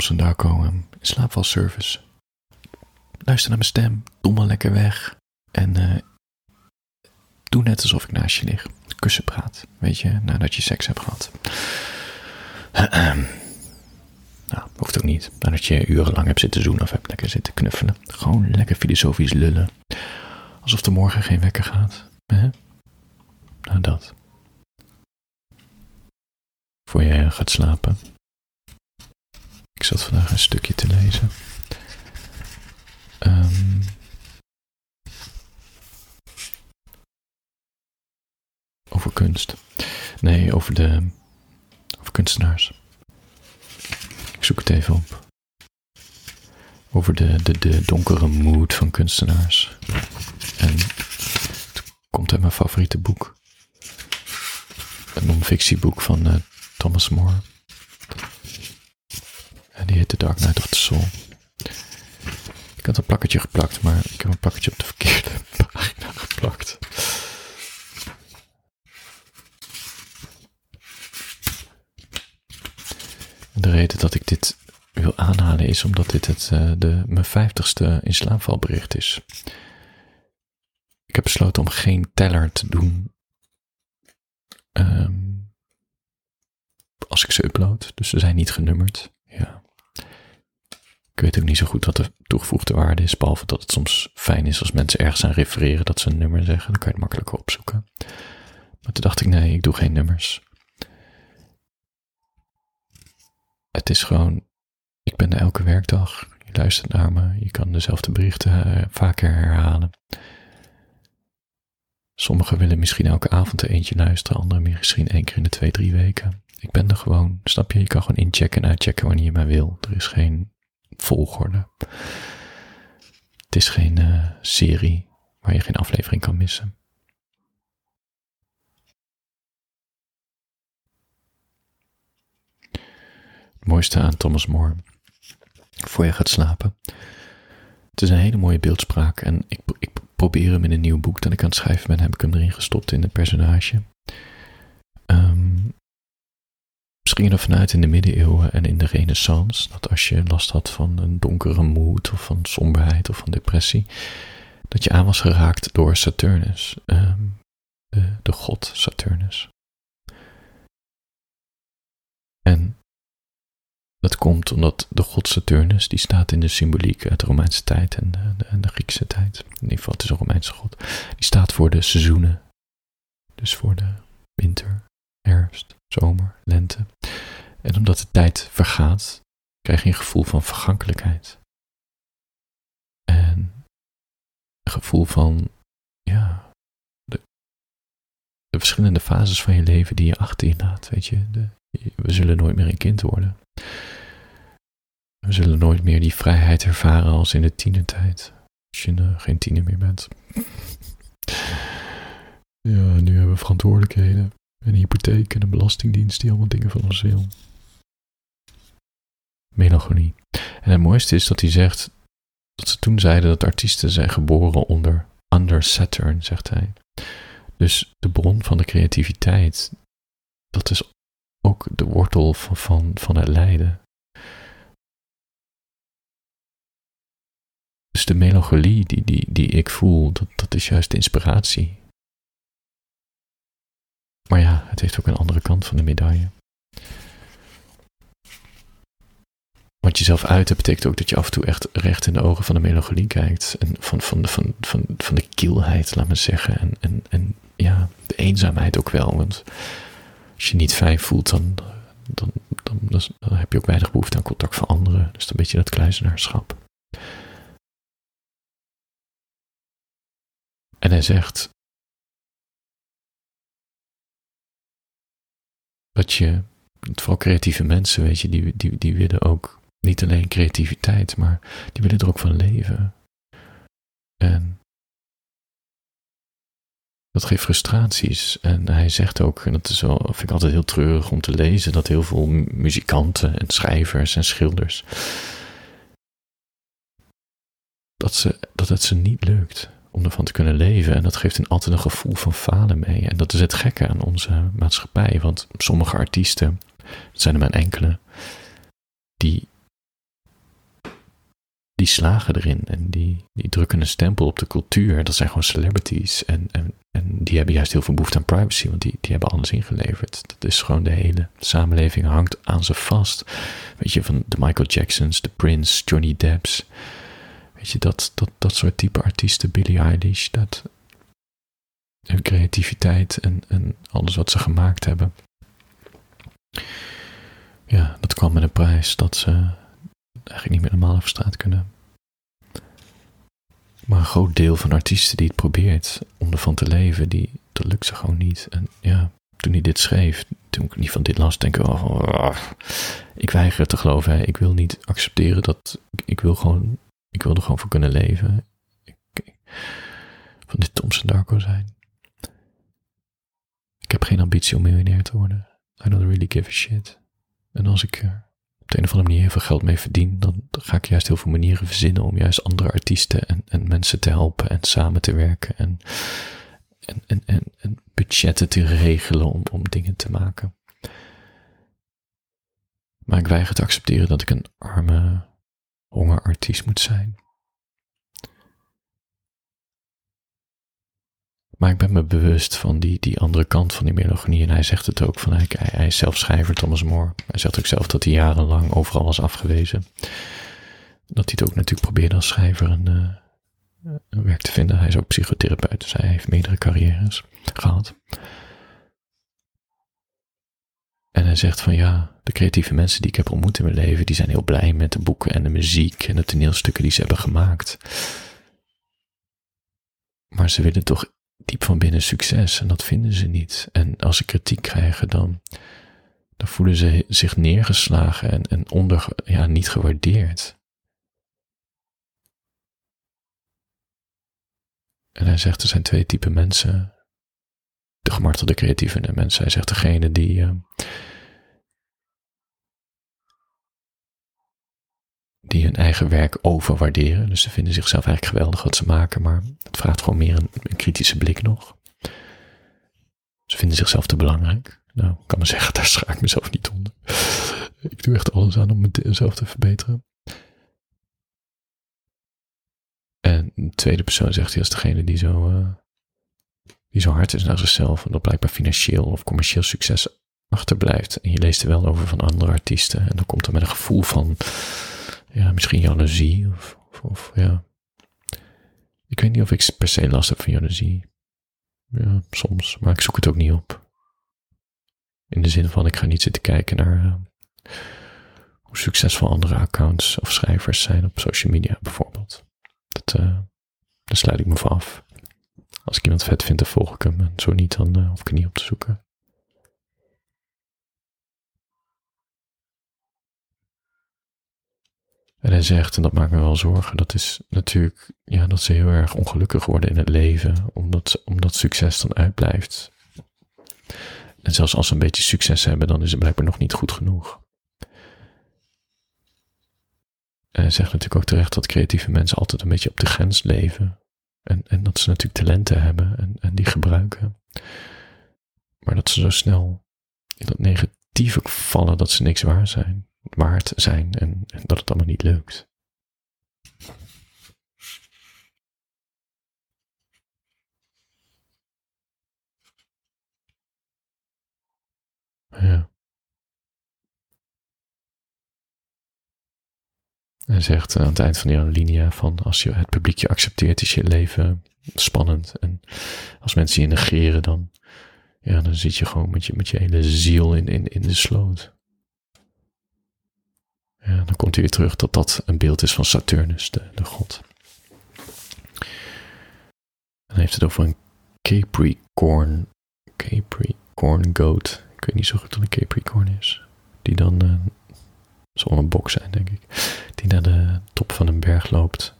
Thompson Darko in slaapvalservice. Luister naar mijn stem, maar lekker weg. En uh, doe net alsof ik naast je lig. Kussen praat, weet je, nadat je seks hebt gehad. nou, hoeft ook niet. Nadat je urenlang hebt zitten zoenen of hebt lekker zitten knuffelen. Gewoon lekker filosofisch lullen. Alsof er morgen geen wekker gaat. Hè? Nou, dat. Voor je gaat slapen. Ik zat vandaag een stukje te lezen. Um, over kunst. Nee, over de. Over kunstenaars. Ik zoek het even op. Over de, de, de donkere mood van kunstenaars. En het komt uit mijn favoriete boek. Een non-fictieboek van uh, Thomas More. Die heet The Dark Knight of the Soul. Ik had een plakketje geplakt, maar ik heb een plakketje op de verkeerde pagina geplakt. De reden dat ik dit wil aanhalen is omdat dit het, uh, de, mijn vijftigste in slaapvalbericht is. Ik heb besloten om geen teller te doen um, als ik ze upload. Dus ze zijn niet genummerd. Ik weet ook niet zo goed wat de toegevoegde waarde is, behalve dat het soms fijn is als mensen ergens aan refereren dat ze een nummer zeggen. Dan kan je het makkelijker opzoeken. Maar toen dacht ik, nee, ik doe geen nummers. Het is gewoon, ik ben er elke werkdag. Je luistert naar me, je kan dezelfde berichten uh, vaker herhalen. Sommigen willen misschien elke avond er eentje luisteren, anderen misschien één keer in de twee, drie weken. Ik ben er gewoon, snap je? Je kan gewoon inchecken en uitchecken wanneer je maar wil. Er is geen volgorde. Het is geen uh, serie waar je geen aflevering kan missen. Het mooiste aan Thomas More, voor je gaat slapen. Het is een hele mooie beeldspraak en ik, ik probeer hem in een nieuw boek dat ik aan het schrijven ben, heb ik hem erin gestopt in het personage. Misschien er vanuit in de middeleeuwen en in de renaissance, dat als je last had van een donkere moed of van somberheid of van depressie, dat je aan was geraakt door Saturnus, um, de, de god Saturnus. En dat komt omdat de god Saturnus, die staat in de symboliek uit de Romeinse tijd en de Griekse tijd. In ieder geval, het is een Romeinse god. Die staat voor de seizoenen. Dus voor de winter, herfst, zomer, lente. En omdat de tijd vergaat, krijg je een gevoel van vergankelijkheid. En een gevoel van, ja, de, de verschillende fases van je leven die je achter je laat. Weet je, de, we zullen nooit meer een kind worden. We zullen nooit meer die vrijheid ervaren als in de tienertijd. Als je uh, geen tiener meer bent. ja, nu hebben we verantwoordelijkheden. Een hypotheek en een belastingdienst die allemaal dingen van ons wil. Melancholie. En het mooiste is dat hij zegt dat ze toen zeiden dat artiesten zijn geboren onder under Saturn, zegt hij. Dus de bron van de creativiteit, dat is ook de wortel van, van, van het lijden. Dus de melancholie die, die, die ik voel, dat, dat is juist inspiratie. Maar ja, het heeft ook een andere kant van de medaille. Wat je zelf uit betekent ook dat je af en toe echt recht in de ogen van de melancholie kijkt. En van, van, van, van, van de kielheid, laat me zeggen. En, en, en ja, de eenzaamheid ook wel. Want als je niet fijn voelt, dan, dan, dan, heb je ook weinig behoefte aan contact van anderen. Dus dan beetje dat kluizenaarschap. En hij zegt dat je, vooral creatieve mensen, weet je, die, die, die willen ook niet alleen creativiteit, maar die willen er ook van leven. En dat geeft frustraties. En hij zegt ook, en dat is wel, vind ik altijd heel treurig om te lezen, dat heel veel muzikanten en schrijvers en schilders, dat, ze, dat het ze niet lukt om ervan te kunnen leven. En dat geeft een, altijd een gevoel van falen mee. En dat is het gekke aan onze maatschappij. Want sommige artiesten, het zijn er maar enkele, die slagen erin en die, die drukken een stempel op de cultuur. Dat zijn gewoon celebrities. En, en, en die hebben juist heel veel behoefte aan privacy, want die, die hebben alles ingeleverd. Dat is gewoon de hele samenleving hangt aan ze vast. Weet je, van de Michael Jacksons, de Prince, Johnny Depp's. Weet je, dat, dat, dat soort type artiesten, Billie Eilish, dat hun creativiteit en, alles wat ze gemaakt hebben. Ja, dat kwam met een prijs dat ze eigenlijk niet meer normaal over straat kunnen. Maar een groot deel van artiesten die het probeert om ervan te leven, die, dat lukt ze gewoon niet. En ja, toen hij dit schreef, toen ik niet van dit las, denk ik ik weiger te geloven. Ik wil niet accepteren dat, ik wil gewoon, ik wil er gewoon voor kunnen leven. Ik, van dit Thompson Darko zijn. Ik heb geen ambitie om miljonair te worden. I don't really give a shit. En als ik er op de een of andere manier heel veel geld mee verdien, dan ga ik juist heel veel manieren verzinnen om juist andere artiesten en, en mensen te helpen en samen te werken en, en, en, en, en budgetten te regelen om, om dingen te maken. Maar ik weiger te accepteren dat ik een arme hongerartiest moet zijn. Maar ik ben me bewust van die, die andere kant van die melancholie. En hij zegt het ook van, hij, hij is zelf schrijver, Thomas More. Hij zegt ook zelf dat hij jarenlang overal was afgewezen. Dat hij het ook natuurlijk probeerde als schrijver een, uh, een werk te vinden. Hij is ook psychotherapeut, dus hij heeft meerdere carrières gehad. Hij zegt van ja, de creatieve mensen die ik heb ontmoet in mijn leven, die zijn heel blij met de boeken en de muziek en de toneelstukken die ze hebben gemaakt. Maar ze willen toch diep van binnen succes en dat vinden ze niet. En als ze kritiek krijgen, dan, dan voelen ze zich neergeslagen en, en onder, ja, niet gewaardeerd. En hij zegt, er zijn twee typen mensen. De gemartelde creatieve mensen. Hij zegt, degene die, uh, die hun eigen werk overwaarderen. Dus ze vinden zichzelf eigenlijk geweldig wat ze maken, maar het vraagt gewoon meer een, kritische blik nog. Ze vinden zichzelf te belangrijk. Nou, ik kan me zeggen, daar schaak ik mezelf niet onder. Ik doe echt alles aan om mezelf te verbeteren. En de tweede persoon zegt hij als degene die zo, uh, die zo hard is naar zichzelf en dat blijkbaar financieel of commercieel succes achterblijft. En je leest er wel over van andere artiesten en dan komt er met een gevoel van ja, misschien jaloezie of, of, of, ja. Ik weet niet of ik per se last heb van jaloezie. Ja, soms, maar ik zoek het ook niet op. In de zin van, ik ga niet zitten kijken naar uh, hoe succesvol andere accounts of schrijvers zijn op social media bijvoorbeeld. Dat, uh, daar sluit ik me van af. Als ik iemand vet vind, dan volg ik hem. En zo niet, dan uh, hoef ik er niet op te zoeken. En hij zegt, en dat maakt me wel zorgen, dat is natuurlijk, ja, dat ze heel erg ongelukkig worden in het leven, omdat, omdat succes dan uitblijft. En zelfs als ze een beetje succes hebben, dan is het blijkbaar nog niet goed genoeg. En hij zegt natuurlijk ook terecht dat creatieve mensen altijd een beetje op de grens leven. En, en dat ze natuurlijk talenten hebben en, en die gebruiken. Maar dat ze zo snel in dat negatieve vallen dat ze niks waar zijn waard zijn en, dat het allemaal niet lukt. Ja. Hij zegt aan het eind van die alinea van als je het publiek je accepteert, is je leven spannend. En als mensen je negeren, dan, ja, dan zit je gewoon met je, met je hele ziel in, in, in de sloot. Ja, dan komt hij weer terug dat dat een beeld is van Saturnus, de, de god. En hij heeft het over een Capricorn, Capricorn goat. Ik weet niet zo goed wat een Capricorn is. Die dan, uh, zal een bok zijn denk ik, die naar de top van een berg loopt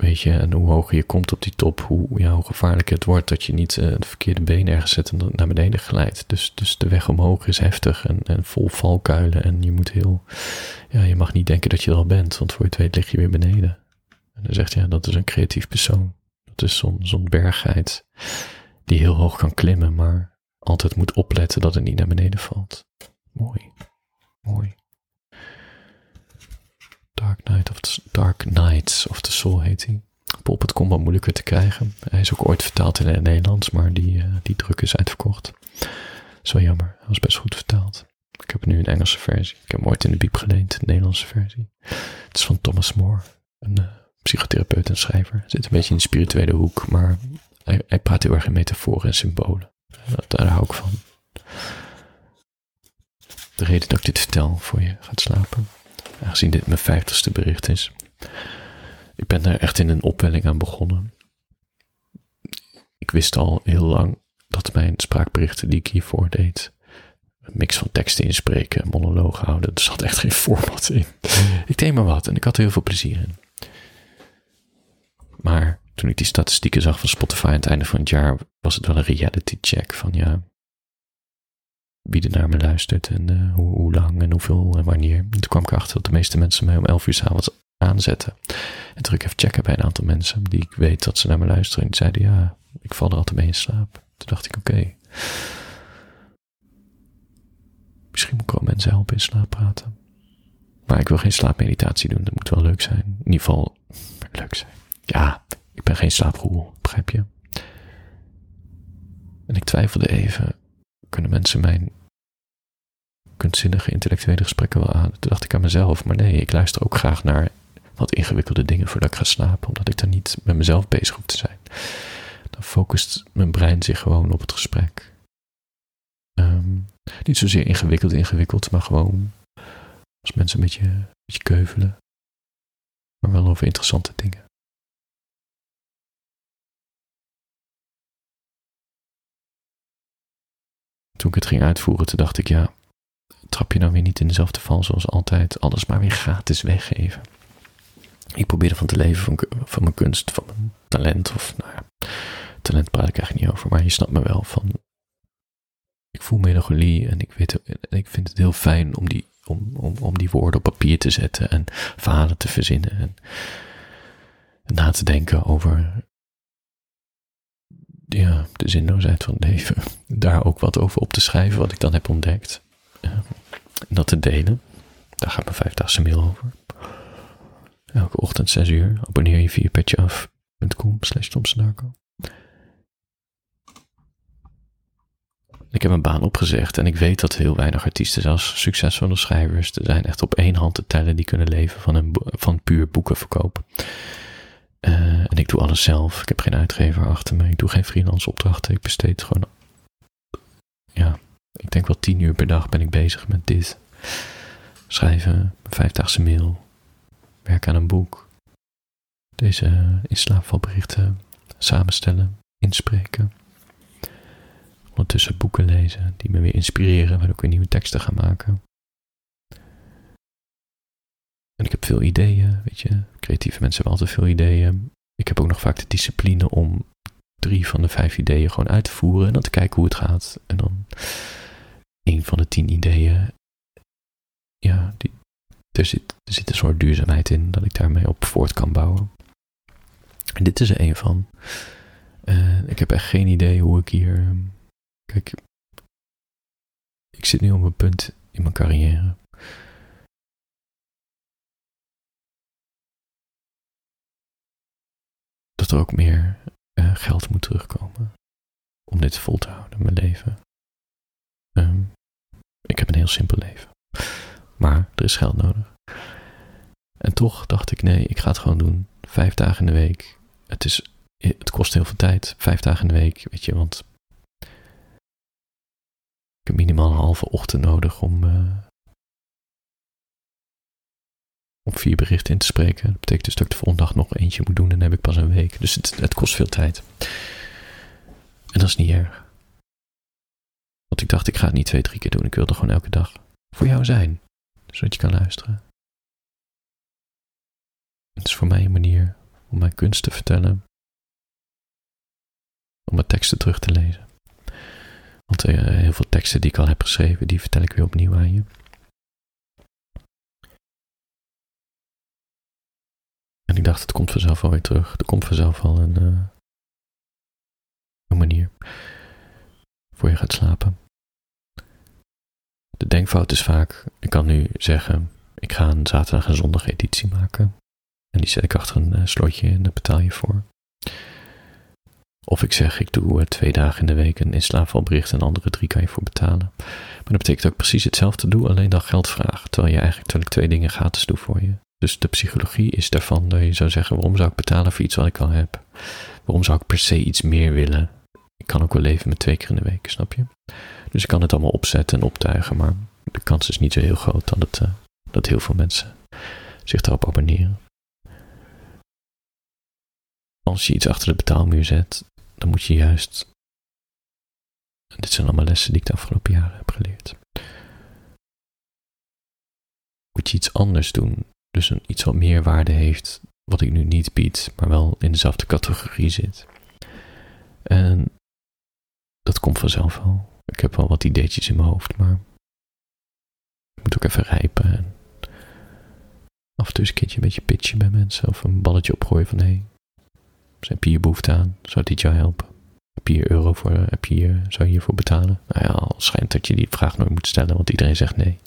Weet je, en hoe hoger je komt op die top, hoe, ja, hoe gevaarlijker het wordt dat je niet uh, de verkeerde benen ergens zet en naar beneden glijdt. Dus, dus de weg omhoog is heftig en, en vol valkuilen en je moet heel, ja, je mag niet denken dat je er al bent, want voor je het weet lig je weer beneden. En dan zegt ja, dat is een creatief persoon. Dat is zo'n zo'n bergheid die heel hoog kan klimmen, maar altijd moet opletten dat het niet naar beneden valt. Mooi, mooi. Dark Dark Nights of the Soul heet hij. Pol.com wat moeilijker te krijgen. Hij is ook ooit vertaald in het Nederlands, maar die, uh, die druk is uitverkocht. Zo jammer, hij was best goed vertaald. Ik heb nu een Engelse versie. Ik heb hem ooit in de biep geleend, de Nederlandse versie. Het is van Thomas More, een uh, psychotherapeut en schrijver. Zit een beetje in de spirituele hoek, maar hij, hij praat heel erg in metaforen en symbolen. Daar hou ik van. De reden dat ik dit vertel voor je gaat slapen, aangezien dit mijn vijftigste bericht is. Ik ben daar echt in een opwelling aan begonnen. Ik wist al heel lang dat mijn spraakberichten die ik hiervoor deed, een mix van teksten inspreken, monoloog houden, er zat echt geen format in. Ik deed maar wat en ik had er heel veel plezier in. Maar toen ik die statistieken zag van Spotify aan het einde van het jaar, was het wel een reality check van ja, wie er naar me luistert en uh, hoe, lang en hoeveel en wanneer. En toen kwam ik erachter dat de meeste mensen mij om 11 uur s'avonds aanzetten. En toen ik even checken bij een aantal mensen die ik weet dat ze naar me luisteren. En zeiden ja, ik val er altijd mee in slaap. Toen dacht ik oké. Misschien moet ik wel mensen helpen in slaap praten. Maar ik wil geen slaapmeditatie doen. Dat moet wel leuk zijn. In ieder geval leuk zijn. Ja, ik ben geen slaapgoel, begrijp je? En ik twijfelde even kunnen mensen mijn kunstzinnige intellectuele gesprekken wel aan. Toen dacht ik aan mezelf, maar nee, ik luister ook graag naar wat ingewikkelde dingen voordat ik ga slapen, omdat ik dan niet met mezelf bezig hoef te zijn. Dan focust mijn brein zich gewoon op het gesprek. Ehm, niet zozeer ingewikkeld, ingewikkeld, maar gewoon als mensen een beetje, een beetje keuvelen, maar wel over interessante dingen. Toen ik het ging uitvoeren, toen dacht ik, ja, trap je nou weer niet in dezelfde val zoals altijd, alles maar weer gratis weggeven. Ik probeerde van te leven van, van mijn kunst, van mijn talent, of nou talent praat ik eigenlijk niet over, maar je snapt me wel van, ik voel melancholie en ik, weet, en ik vind het heel fijn om die, om, om, om die woorden op papier te zetten en verhalen te verzinnen en, en na te denken over ja, de zinloosheid van het leven, daar ook wat over op te schrijven, wat ik dan heb ontdekt. en dat te delen. Daar gaat mijn vijfdaagse mail over. Elke ochtend 6 uur. Abonneer je via petjeaf.com slash Ik heb een baan opgezegd en ik weet dat heel weinig artiesten, zelfs succesvolle schrijvers, er zijn echt op één hand te tellen die kunnen leven van, een, van puur boeken verkopen. Uh, en ik doe alles zelf. Ik heb geen uitgever achter me. Ik doe geen freelance opdrachten. Ik besteed gewoon. Ja, ik denk wel tien uur per dag ben ik bezig met dit. Schrijven, vijfdaagse mail. Werk aan een boek. Deze inslaapvalberichten samenstellen, inspreken. Ondertussen boeken lezen die me weer inspireren, waardoor ik weer nieuwe teksten ga maken. En ik heb veel ideeën, weet je. Creatieve mensen hebben altijd veel ideeën. Ik heb ook nog vaak de discipline om drie van de vijf ideeën gewoon uit te voeren en dan te kijken hoe het gaat. En dan een van de tien ideeën, ja, die, er, zit, er zit een soort duurzaamheid in dat ik daarmee op voort kan bouwen. En dit is er een van. Uh, ik heb echt geen idee hoe ik hier. Kijk, ik zit nu op een punt in mijn carrière er ook meer uh, geld moet terugkomen om dit vol te houden, mijn leven. Um, ik heb een heel simpel leven, maar er is geld nodig. En toch dacht ik, nee, ik ga het gewoon doen. Vijf dagen in de week. Het, is, het kost heel veel tijd. Vijf dagen in de week, weet je, want ik heb minimaal een halve ochtend nodig om, uh, om vier berichten in te spreken. Dat betekent dus dat ik de volgende dag nog eentje moet doen en dan heb ik pas een week. Dus het, het kost veel tijd. En dat is niet erg. Want ik dacht, ik ga het niet twee, drie keer doen. Ik wilde gewoon elke dag voor jou zijn. Zodat je kan luisteren. Het is voor mij een manier om mijn kunst te vertellen. Om mijn teksten terug te lezen. Want uh, heel veel teksten die ik al heb geschreven, die vertel ik weer opnieuw aan je. En ik dacht, het komt vanzelf wel weer terug. Er komt vanzelf al een, uh, een manier voor je gaat slapen. De denkfout is vaak, ik kan nu zeggen, ik ga een zaterdag en zondag editie maken. En die zet ik achter een slotje en daar betaal je voor. Of ik zeg, ik doe twee dagen in de week een inslaafvalbericht en andere drie kan je voor betalen. Maar dat betekent ook precies hetzelfde doe, alleen dan geld vragen. Terwijl je eigenlijk terwijl ik twee dingen gratis doe voor je. Dus de psychologie is daarvan dat je zou zeggen, waarom zou ik betalen voor iets wat ik al heb? Waarom zou ik per se iets meer willen? Ik kan ook wel leven met twee keer in de week, snap je? Dus ik kan het allemaal opzetten en optuigen, maar de kans is niet zo heel groot dat, het, uh, dat heel veel mensen zich daarop abonneren. Als je iets achter de betaalmuur zet, dan moet je juist. dit zijn allemaal lessen die ik de afgelopen jaren heb geleerd. Moet je iets anders doen. Dus een, iets wat meer waarde heeft, wat ik nu niet bied, maar wel in dezelfde categorie zit. En dat komt vanzelf wel. Ik heb wel wat ideetjes in mijn hoofd, maar ik moet ook even rijpen. En af en toe een keertje een beetje pitchen bij mensen of een balletje opgooien van hé, hey, zijn je hier behoefte aan? Zou dit jou helpen? Heb je hier euro voor? Heb je hier, zou je hiervoor betalen? Nou ja, al schijnt dat je die vraag nooit moet stellen, want iedereen zegt nee.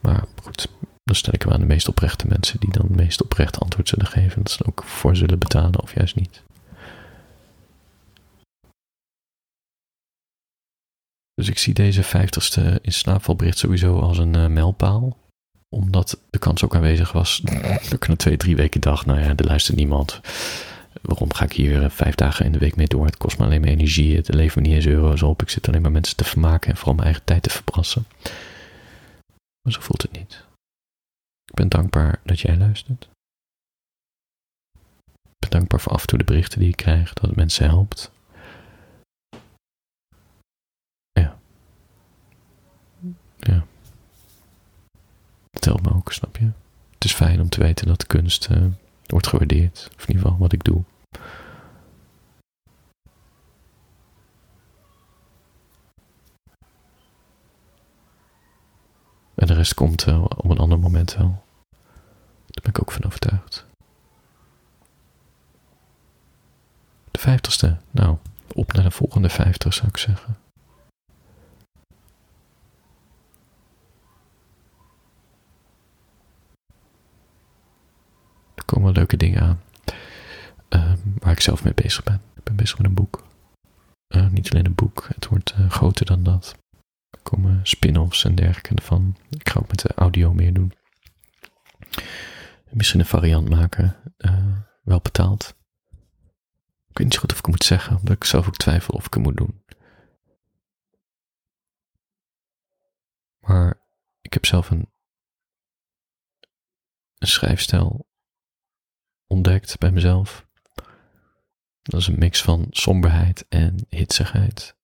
Maar goed, dan stel ik hem aan de meest oprechte mensen die dan het meest oprecht antwoord zullen geven. Dat ze er ook voor zullen betalen of juist niet. Dus ik zie deze vijftigste in slaapvalbericht sowieso als een uh, mijlpaal. Omdat de kans ook aanwezig was na twee, drie weken dacht, nou ja, er luistert niemand. Waarom ga ik hier eh, vijf dagen in de week mee door? Het kost me alleen maar energie. Het levert me niet eens euro's op. Ik zit alleen maar mensen te vermaken en vooral mijn eigen tijd te verprassen. Maar zo voelt het niet. Ik ben dankbaar dat jij luistert. Ik ben dankbaar voor af en toe de berichten die ik krijg, dat het mensen helpt. Ja. Ja. Het helpt me ook, snap je? Het is fijn om te weten dat kunst uh, wordt gewaardeerd. Of in ieder geval wat ik doe. En de rest komt uh, op een ander moment wel. Daar ben ik ook van overtuigd. De vijftigste. Nou, op naar de volgende vijftig zou ik zeggen. Er komen leuke dingen aan. Uh, waar ik zelf mee bezig ben. Ik ben bezig met een boek. Uh, niet alleen een boek, het wordt uh, groter dan dat. Er komen spin-offs en dergelijke ervan. Ik ga ook met de audio meer doen. Misschien een variant maken, uh, wel betaald. Ik weet niet zo goed of ik het moet zeggen, omdat ik zelf ook twijfel of ik het moet doen. Maar ik heb zelf een, een schrijfstijl ontdekt bij mezelf. Dat is een mix van somberheid en hitsigheid.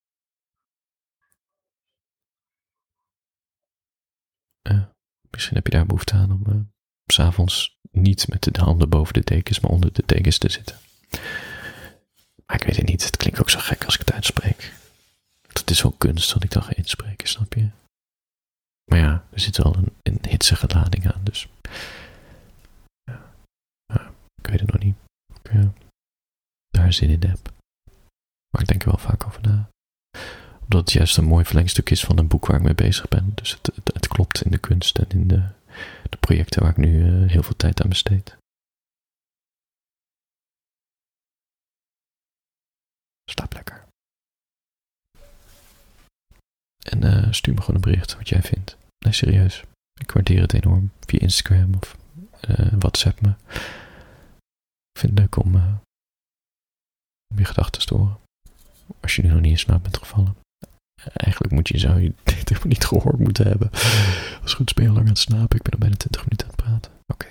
Uh, misschien heb je daar behoefte aan om uh, s'avonds niet met de handen boven de dekens, maar onder de dekens te zitten. Maar ik weet het niet, het klinkt ook zo gek als ik het uitspreek. Het is wel kunst wat ik dan ga inspreken, snap je? Maar ja, er zit wel een, een hitsige lading aan, dus. Ja, ik weet het nog niet. Ik uh, daar zin in heb. Maar ik denk er wel vaak over na. Omdat het juist een mooi verlengstuk is van een boek waar ik mee bezig ben. Dus het, het, het klopt in de kunst en in de, de projecten waar ik nu uh, heel veel tijd aan besteed. Slaap lekker. En uh, stuur me gewoon een bericht wat jij vindt. Nee, serieus. Ik waardeer het enorm. Via Instagram of uh, WhatsApp me. Ik vind het leuk om, uh, om je gedachten te horen. Als je nu nog niet in slaap bent gevallen. Eigenlijk moet je, zou je dit niet gehoord moeten hebben. Als goed je lang aan het slapen. Ik ben al bijna 20 minuten aan het praten. Oké.